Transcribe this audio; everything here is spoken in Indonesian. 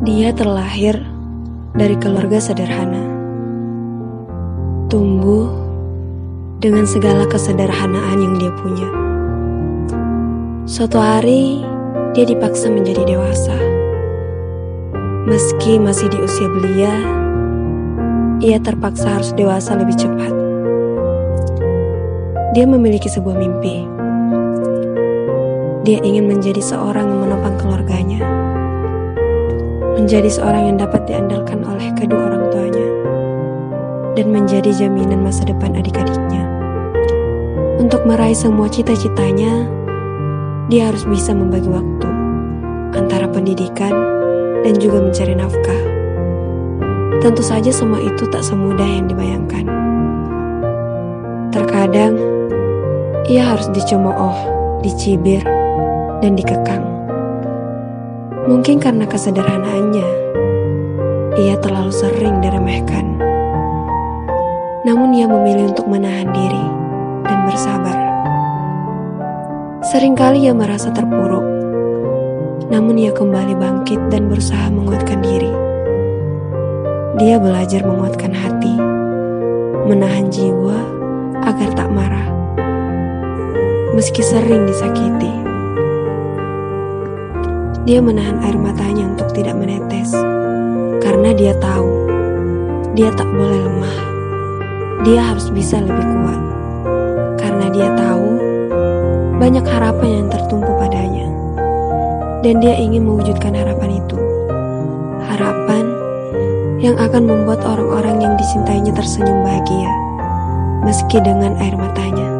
Dia terlahir dari keluarga sederhana. Tumbuh dengan segala kesederhanaan yang dia punya. Suatu hari, dia dipaksa menjadi dewasa. Meski masih di usia belia, ia terpaksa harus dewasa lebih cepat. Dia memiliki sebuah mimpi. Dia ingin menjadi seorang yang menopang keluarganya menjadi seorang yang dapat diandalkan oleh kedua orang tuanya, dan menjadi jaminan masa depan adik-adiknya. Untuk meraih semua cita-citanya, dia harus bisa membagi waktu antara pendidikan dan juga mencari nafkah. Tentu saja semua itu tak semudah yang dibayangkan. Terkadang, ia harus dicemooh, dicibir, dan dikekang. Mungkin karena kesederhanaannya, ia terlalu sering diremehkan. Namun ia memilih untuk menahan diri dan bersabar. Seringkali ia merasa terpuruk, namun ia kembali bangkit dan berusaha menguatkan diri. Dia belajar menguatkan hati, menahan jiwa agar tak marah, meski sering disakiti. Dia menahan air matanya untuk tidak menetes, karena dia tahu dia tak boleh lemah. Dia harus bisa lebih kuat, karena dia tahu banyak harapan yang tertumpu padanya, dan dia ingin mewujudkan harapan itu. Harapan yang akan membuat orang-orang yang disintainya tersenyum bahagia, meski dengan air matanya.